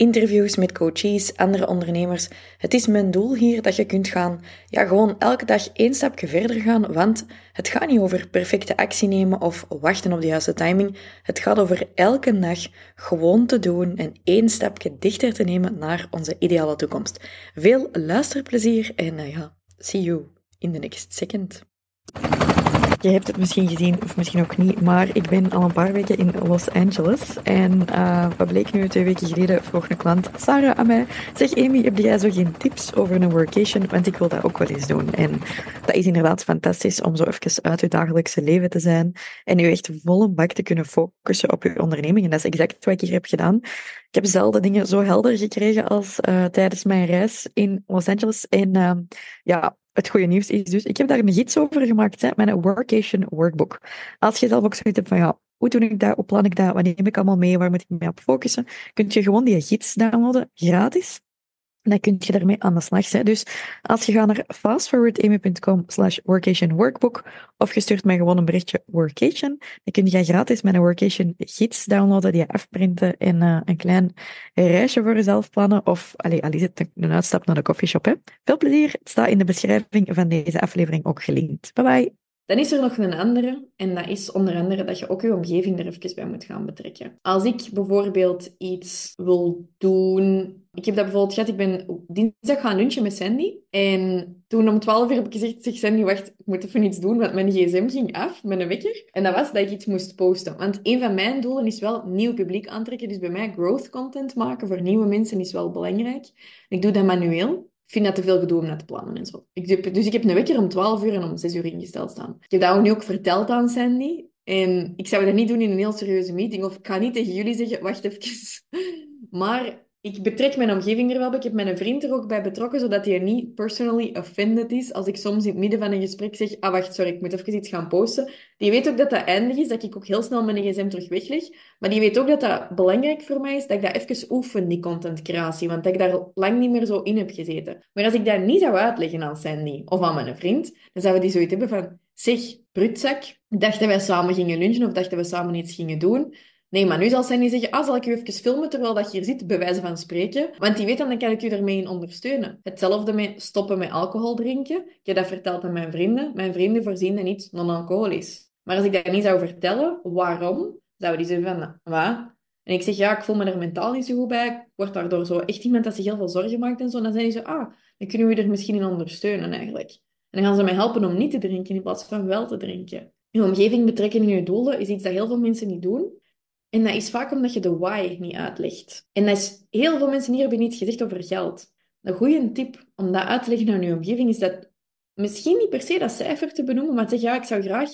interviews met coaches, andere ondernemers. Het is mijn doel hier dat je kunt gaan, ja, gewoon elke dag één stapje verder gaan, want het gaat niet over perfecte actie nemen of wachten op de juiste timing. Het gaat over elke dag gewoon te doen en één stapje dichter te nemen naar onze ideale toekomst. Veel luisterplezier en uh, ja, see you in the next second. Je hebt het misschien gezien, of misschien ook niet, maar ik ben al een paar weken in Los Angeles. En uh, wat bleek nu, twee weken geleden vroeg een klant, Sarah, aan mij, zeg Amy, heb jij zo geen tips over een workation? Want ik wil dat ook wel eens doen. En dat is inderdaad fantastisch om zo even uit je dagelijkse leven te zijn en je echt volle bak te kunnen focussen op je onderneming. En dat is exact wat ik hier heb gedaan. Ik heb zelden dingen zo helder gekregen als uh, tijdens mijn reis in Los Angeles. En uh, ja, het goede nieuws is dus, ik heb daar een gids over gemaakt, hè, mijn workation workbook. Als je zelf ook zoiets hebt van, ja, hoe doe ik dat, hoe plan ik dat, wat neem ik allemaal mee, waar moet ik mee op focussen, kun je gewoon die gids downloaden, gratis dan kun je daarmee aan de slag zijn. Dus als je gaat naar fastforwardamy.com slash workation workbook of je stuurt mij gewoon een berichtje workation, dan kun je gratis mijn workation gids downloaden, die afprinten en uh, een klein reisje voor jezelf plannen. Of, allez, al is het een uitstap naar de coffeeshop. Hè. Veel plezier. Het staat in de beschrijving van deze aflevering ook gelinkt. Bye bye. Dan is er nog een andere, en dat is onder andere dat je ook je omgeving er even bij moet gaan betrekken. Als ik bijvoorbeeld iets wil doen. Ik heb dat bijvoorbeeld gehad, ik ben dinsdag gaan lunchen met Sandy. En toen om 12 uur heb ik gezegd: Zeg Sandy, wacht, ik moet even iets doen, want mijn gsm ging af met een wekker. En dat was dat ik iets moest posten. Want een van mijn doelen is wel nieuw publiek aantrekken. Dus bij mij growth content maken voor nieuwe mensen is wel belangrijk. Ik doe dat manueel vind dat te veel gedoe om dat te plannen en zo. Ik, dus ik heb een wekker om 12 uur en om 6 uur ingesteld staan. Ik heb dat nu ook verteld aan Sandy. En ik zou dat niet doen in een heel serieuze meeting. Of ik ga niet tegen jullie zeggen, wacht even. Maar ik betrek mijn omgeving er wel bij. Ik heb mijn vriend er ook bij betrokken, zodat hij niet personally offended is als ik soms in het midden van een gesprek zeg, ah wacht, sorry, ik moet even iets gaan posten. Die weet ook dat dat eindig is, dat ik ook heel snel mijn gsm terug wegleg. Maar die weet ook dat dat belangrijk voor mij is, dat ik dat even oefen, die content creatie. Want dat ik daar lang niet meer zo in heb gezeten. Maar als ik dat niet zou uitleggen aan Sandy of aan mijn vriend, dan zouden die zoiets hebben van, zeg, brutzak, dachten wij samen gingen lunchen of dachten we samen iets gingen doen. Nee, maar nu zal zij niet zeggen, ah, zal ik u even filmen terwijl dat je hier zit, bij wijze van spreken. Want die weet dan, kan ik u ermee in ondersteunen. Hetzelfde met stoppen met alcohol drinken. Ik heb dat verteld aan mijn vrienden. Mijn vrienden voorzien dat niet non-alcoholisch. Maar als ik dat niet zou vertellen, waarom? Zouden die zeggen van, wat? En ik zeg, ja, ik voel me er mentaal niet zo goed bij. Ik word daardoor zo echt iemand dat zich heel veel zorgen maakt en zo. Dan zijn die zo, ah, dan kunnen we er misschien in ondersteunen eigenlijk. En dan gaan ze mij helpen om niet te drinken in plaats van wel te drinken. Je omgeving betrekken in je doelen is iets dat heel veel mensen niet doen. En dat is vaak omdat je de why niet uitlegt. En dat is, heel veel mensen hier hebben niet gezegd over geld. Een goede tip om dat uit te leggen aan je omgeving is dat misschien niet per se dat cijfer te benoemen, maar zeg ja, ik zou graag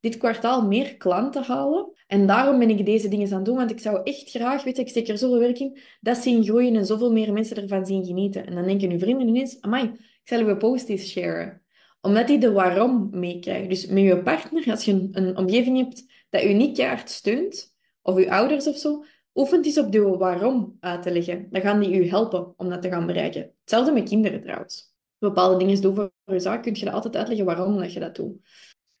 dit kwartaal meer klanten halen. En daarom ben ik deze dingen aan het doen, want ik zou echt graag, weet je, ik steek er zoveel werk in, dat zien groeien en zoveel meer mensen ervan zien genieten. En dan denken uw vrienden ineens, amai, ik zal uw post eens sharen. Omdat die de waarom meekrijgen. Dus met je partner, als je een, een omgeving hebt dat je niet keihard steunt, of uw ouders of zo, oefent eens op de waarom uit te leggen. Dan gaan die u helpen om dat te gaan bereiken. Hetzelfde met kinderen trouwens. Bepaalde dingen doen voor je zaak, kun je dat altijd uitleggen waarom dat je dat doet.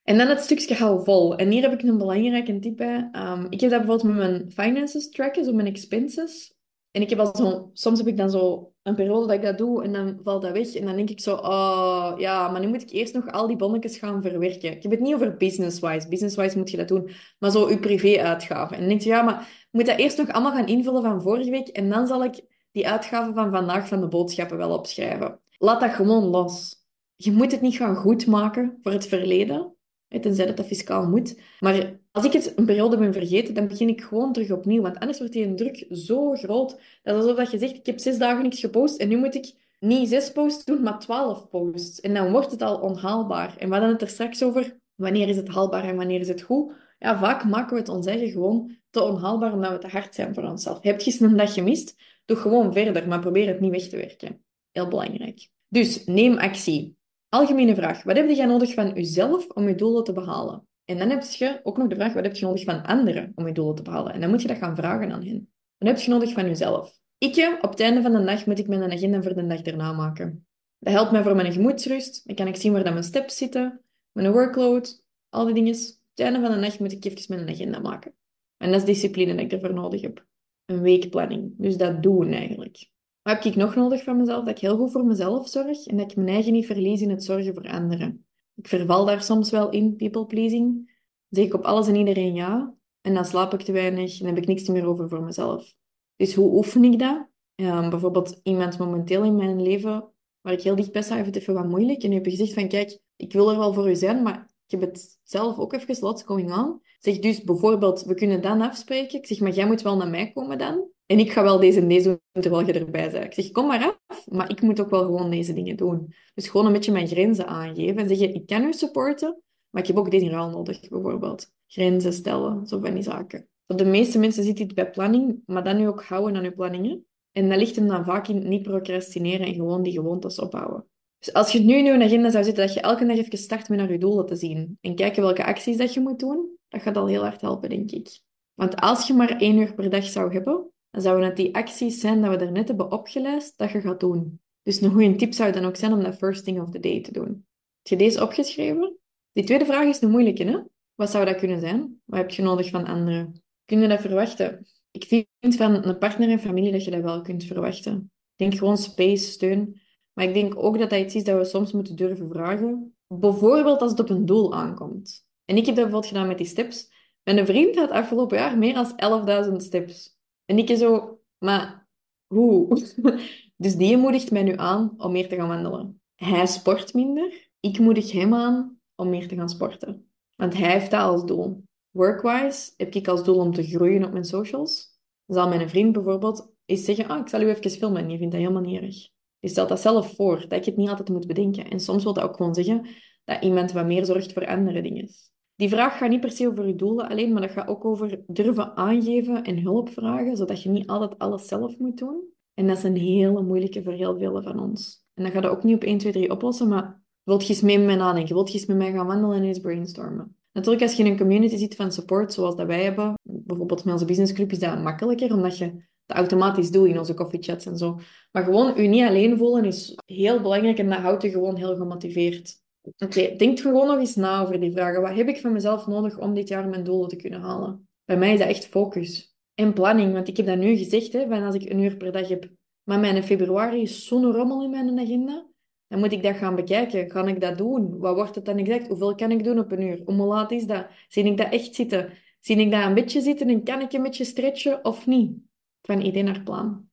En dan het stukje hou vol. En hier heb ik een belangrijke tip. Um, ik heb dat bijvoorbeeld met mijn finances tracken, zo mijn expenses. En ik heb zo, soms heb ik dan zo een periode dat ik dat doe en dan valt dat weg. En dan denk ik zo, oh ja, maar nu moet ik eerst nog al die bonnetjes gaan verwerken. Ik heb het niet over business-wise. Business-wise moet je dat doen. Maar zo je privé-uitgaven. En dan denk je, ja, maar ik moet dat eerst nog allemaal gaan invullen van vorige week. En dan zal ik die uitgaven van vandaag van de boodschappen wel opschrijven. Laat dat gewoon los. Je moet het niet gaan goedmaken voor het verleden. Tenzij dat dat fiscaal moet. Maar als ik het een periode ben vergeten, dan begin ik gewoon terug opnieuw. Want anders wordt die druk zo groot. Dat is alsof dat je zegt, ik heb zes dagen niks gepost en nu moet ik niet zes posts doen, maar twaalf posts. En dan wordt het al onhaalbaar. En we hadden het er straks over, wanneer is het haalbaar en wanneer is het goed? Ja, vaak maken we het ons eigen gewoon te onhaalbaar omdat we te hard zijn voor onszelf. Heb je een dag gemist? Doe gewoon verder, maar probeer het niet weg te werken. Heel belangrijk. Dus neem actie. Algemene vraag. Wat heb jij nodig van jezelf om je doelen te behalen? En dan heb je ook nog de vraag, wat heb je nodig van anderen om je doelen te behalen? En dan moet je dat gaan vragen aan hen. Wat heb je nodig van jezelf? Ik, op het einde van de dag, moet ik mijn agenda voor de dag erna maken. Dat helpt mij voor mijn gemoedsrust. Dan kan ik zien waar dat mijn steps zitten, mijn workload, al die dingen. Op het einde van de dag moet ik even mijn agenda maken. En dat is discipline dat ik ervoor nodig heb. Een weekplanning. Dus dat doen eigenlijk. Wat heb ik nog nodig van mezelf? Dat ik heel goed voor mezelf zorg en dat ik mijn eigen niet verlies in het zorgen voor anderen. Ik verval daar soms wel in, people pleasing. zeg ik op alles en iedereen ja. En dan slaap ik te weinig en heb ik niks meer over voor mezelf. Dus hoe oefen ik dat? Um, bijvoorbeeld iemand momenteel in mijn leven waar ik heel dichtbij sta, heeft het even wat moeilijk. En nu heb je gezegd van, kijk, ik wil er wel voor u zijn, maar ik heb het zelf ook even, lots going on. Zeg dus bijvoorbeeld, we kunnen dan afspreken. Ik zeg, maar jij moet wel naar mij komen dan. En ik ga wel deze en deze doen terwijl je erbij bent. Ik zeg, kom maar af, maar ik moet ook wel gewoon deze dingen doen. Dus gewoon een beetje mijn grenzen aangeven en zeggen, ik kan u supporten, maar ik heb ook dit raal nodig, bijvoorbeeld. Grenzen stellen, zo van die zaken. De meeste mensen zitten dit bij planning, maar dan nu ook houden aan uw planningen. En dat ligt hem dan vaak in niet procrastineren en gewoon die gewoontes ophouden. Dus als je nu in je agenda zou zitten dat je elke dag even start met naar je doelen te zien en kijken welke acties dat je moet doen, dat gaat al heel hard helpen, denk ik. Want als je maar één uur per dag zou hebben, dan zouden het die acties zijn dat we er net hebben opgelijst, dat je gaat doen. Dus een goede tip zou dan ook zijn om dat first thing of the day te doen. Heb je deze opgeschreven? Die tweede vraag is een moeilijke, hè? Wat zou dat kunnen zijn? Wat heb je nodig van anderen? Kun je dat verwachten? Ik vind van een partner en familie dat je dat wel kunt verwachten. Denk gewoon space, steun. Maar ik denk ook dat dat iets is dat we soms moeten durven vragen. Bijvoorbeeld als het op een doel aankomt. En ik heb dat bijvoorbeeld gedaan met die steps. Mijn vriend had afgelopen jaar meer dan 11.000 steps. En ik zo, maar hoe? Dus die moedigt mij nu aan om meer te gaan wandelen. Hij sport minder. Ik moedig hem aan om meer te gaan sporten. Want hij heeft dat als doel. Workwise heb ik als doel om te groeien op mijn socials. Zal mijn vriend bijvoorbeeld eens zeggen, ah, ik zal u even filmen. En je vindt dat helemaal niet. Je stelt dat zelf voor, dat ik het niet altijd moet bedenken. En soms wil dat ook gewoon zeggen dat iemand wat meer zorgt voor andere dingen. Die vraag gaat niet per se over je doelen alleen, maar dat gaat ook over durven aangeven en hulp vragen, zodat je niet altijd alles zelf moet doen. En dat is een hele moeilijke voor heel veel van ons. En dat gaat je ook niet op 1, 2, 3 oplossen, maar wilt je eens mee met mij nadenken, wilt je eens met mij gaan wandelen en eens brainstormen. Natuurlijk, als je in een community zit van support, zoals dat wij hebben, bijvoorbeeld met onze businessclub, is dat makkelijker, omdat je dat automatisch doet in onze coffeechats en zo. Maar gewoon je niet alleen voelen is heel belangrijk en dat houdt je gewoon heel gemotiveerd. Oké, denk gewoon nog eens na over die vragen. Wat heb ik van mezelf nodig om dit jaar mijn doelen te kunnen halen? Bij mij is dat echt focus. En planning, want ik heb dat nu gezegd, hè, als ik een uur per dag heb. Maar mijn februari is zo'n rommel in mijn agenda. Dan moet ik dat gaan bekijken. Ga ik dat doen? Wat wordt het dan exact? Hoeveel kan ik doen op een uur? Hoe laat is dat? Zie ik dat echt zitten? Zie ik dat een beetje zitten en kan ik een beetje stretchen of niet? Van idee naar plan.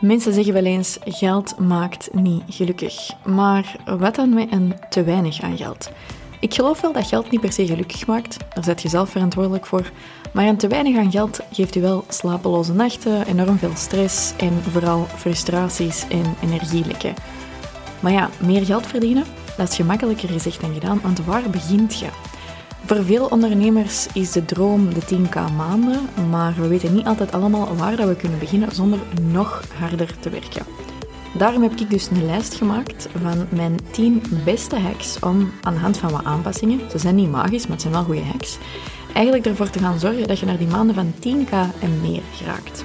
Mensen zeggen wel eens: geld maakt niet gelukkig. Maar wat dan met een te weinig aan geld? Ik geloof wel dat geld niet per se gelukkig maakt, daar zet je zelf verantwoordelijk voor. Maar een te weinig aan geld geeft u wel slapeloze nachten, enorm veel stress en vooral frustraties en energielekken. Maar ja, meer geld verdienen, dat is gemakkelijker gezegd dan gedaan, want waar begint je? Voor veel ondernemers is de droom de 10k maanden, maar we weten niet altijd allemaal waar we kunnen beginnen zonder nog harder te werken. Daarom heb ik dus een lijst gemaakt van mijn 10 beste hacks om aan de hand van wat aanpassingen, ze zijn niet magisch, maar het zijn wel goede hacks, eigenlijk ervoor te gaan zorgen dat je naar die maanden van 10k en meer geraakt.